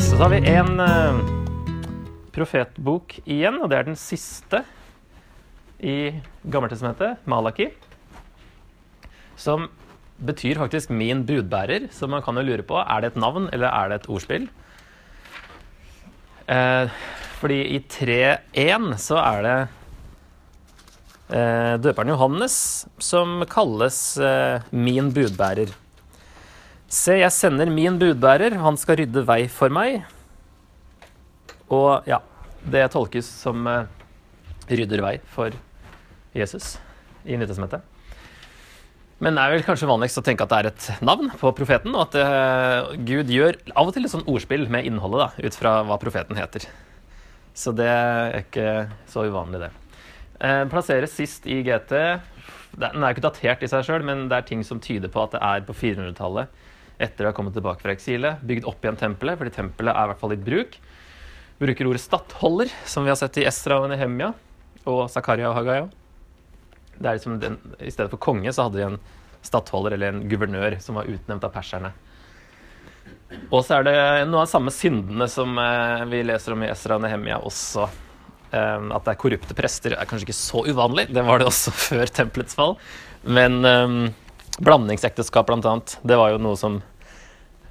så har vi en eh, profetbok igjen, og det er den siste i Gammeltestamentet, Malaki. Som betyr faktisk 'min budbærer', så man kan jo lure på er det et navn eller er det et ordspill. Eh, fordi i 3.1 så er det eh, døperen Johannes som kalles 'min budbærer'. Se, jeg sender min budbærer, han skal rydde vei for meg. Og ja, det tolkes som uh, rydder vei for Jesus i Nytestamentet. Men det er vel kanskje vanligst å tenke at det er et navn på profeten, og at uh, Gud gjør av og til et sånn ordspill med innholdet, da, ut fra hva profeten heter. Så det er ikke så uvanlig, det. Uh, plasseres sist i GT. Den er ikke datert i seg sjøl, men det er ting som tyder på at det er på 400-tallet, etter å ha kommet tilbake fra eksilet, bygd opp igjen tempelet, fordi tempelet er i hvert fall i bruk. Bruker ordet stattholder, som vi har sett i Esra og Nehemia, og Zakaria og Hagaya. Det er liksom den, I stedet for konge så hadde de en stattholder eller en guvernør som var utnevnt av perserne. Og så er det noe av de samme syndene som eh, vi leser om i Esra og Nehemia også. Eh, at det er korrupte prester er kanskje ikke så uvanlig, det var det også før tempelets fall. Men um, blandingsekteskap, blant annet, det var jo noe som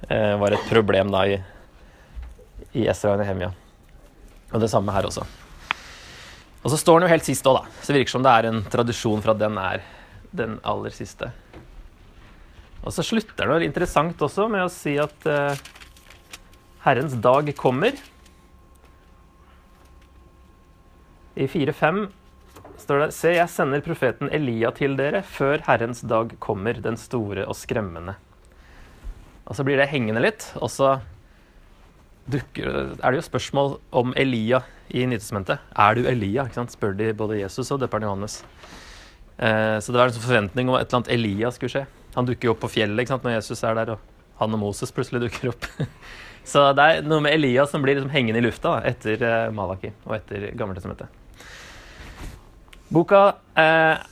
var et problem da i, i Esra og Nehemia. Og det samme her også. Og så står den jo helt sist òg, da. Så det virker som det er en tradisjon for at den er den aller siste. Og så slutter det interessant også med å si at eh, Herrens dag kommer. I 4.5 står det Se, jeg sender profeten Elia til dere før Herrens dag kommer, den store og skremmende. Og så blir det hengende litt, og så dukker, er det jo spørsmål om Elia i Nytestamentet. Er du Elia? Ikke sant? spør de både Jesus og døperen Johannes. Eh, så det var en sånn forventning om at et eller annet Elia skulle skje. Han dukker jo opp på fjellet ikke sant? når Jesus er der, og han og Moses plutselig dukker opp. så det er noe med Elia som blir liksom hengende i lufta da, etter eh, Malaki og etter Gammeltestamentet. Boka eh,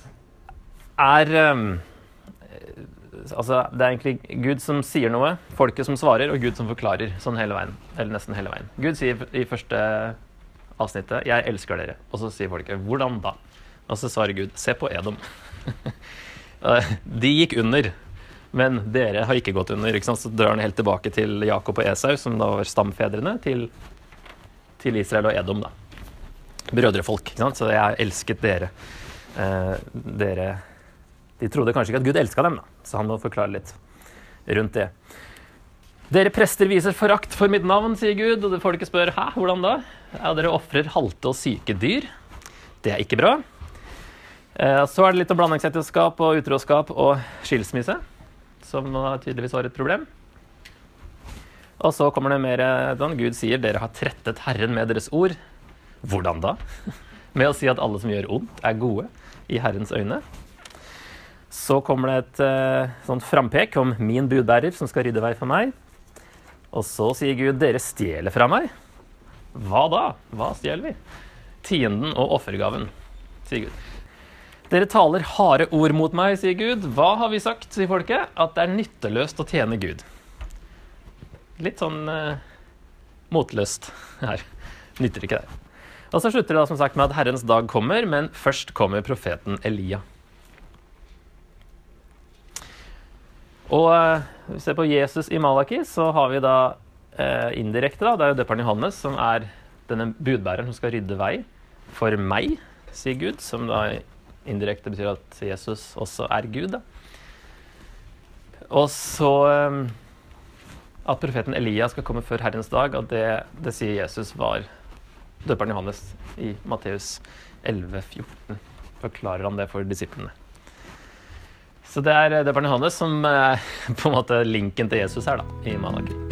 er eh, Altså, det er egentlig Gud som sier noe, folket som svarer, og Gud som forklarer. Sånn hele veien. Eller nesten hele veien. Gud sier i første avsnittet 'Jeg elsker dere'. Og så sier folket 'Hvordan da?' Og så svarer Gud 'Se på Edom'. De gikk under, men dere har ikke gått under. Ikke sant? Så drar han helt tilbake til Jakob og Esau, som da var stamfedrene til, til Israel og Edom. da. Brødrefolk. Ikke sant? Så jeg elsket dere. Eh, dere De trodde kanskje ikke at Gud elska dem, da. så han må forklare litt rundt det. Dere prester viser forakt for mitt navn, sier Gud, og folket spør hæ, hvordan da? Ja, dere ofrer halte og syke dyr. Det er ikke bra. Eh, Så er det litt om blandingsekteskap og utroskap og skilsmisse, som tydeligvis var et problem. Og så kommer det mer sånn Gud sier dere har trettet Herren med deres ord. Hvordan da? Med å si at alle som gjør ondt, er gode i Herrens øyne. Så kommer det et uh, sånt frampek om min budbærer som skal rydde vei for meg. Og så sier Gud dere stjeler fra meg. Hva da? Hva stjeler vi? Tienden og offergaven, sier Gud. Dere taler harde ord mot meg, sier Gud. Hva har vi sagt, sier folket? At det er nytteløst å tjene Gud. Litt sånn uh, motløst her. Nytter ikke det. Og så slutter det da som sagt med at Herrens dag kommer, men først kommer profeten Elia. Og eh, hvis vi ser på Jesus i Malaki, så har vi da eh, indirekte, da, det er jo døperen Johannes som er denne budbæreren som skal rydde vei for meg, sier Gud. Som da indirekte betyr at Jesus også er Gud. da. Og så eh, at profeten Elia skal komme før Herrens dag, og det, det sier Jesus var døperen Johannes i Matteus 11, 14. Forklarer han det for disiplene. Så det er døperen Johannes som er på en måte linken til Jesus her, da, i Malaki.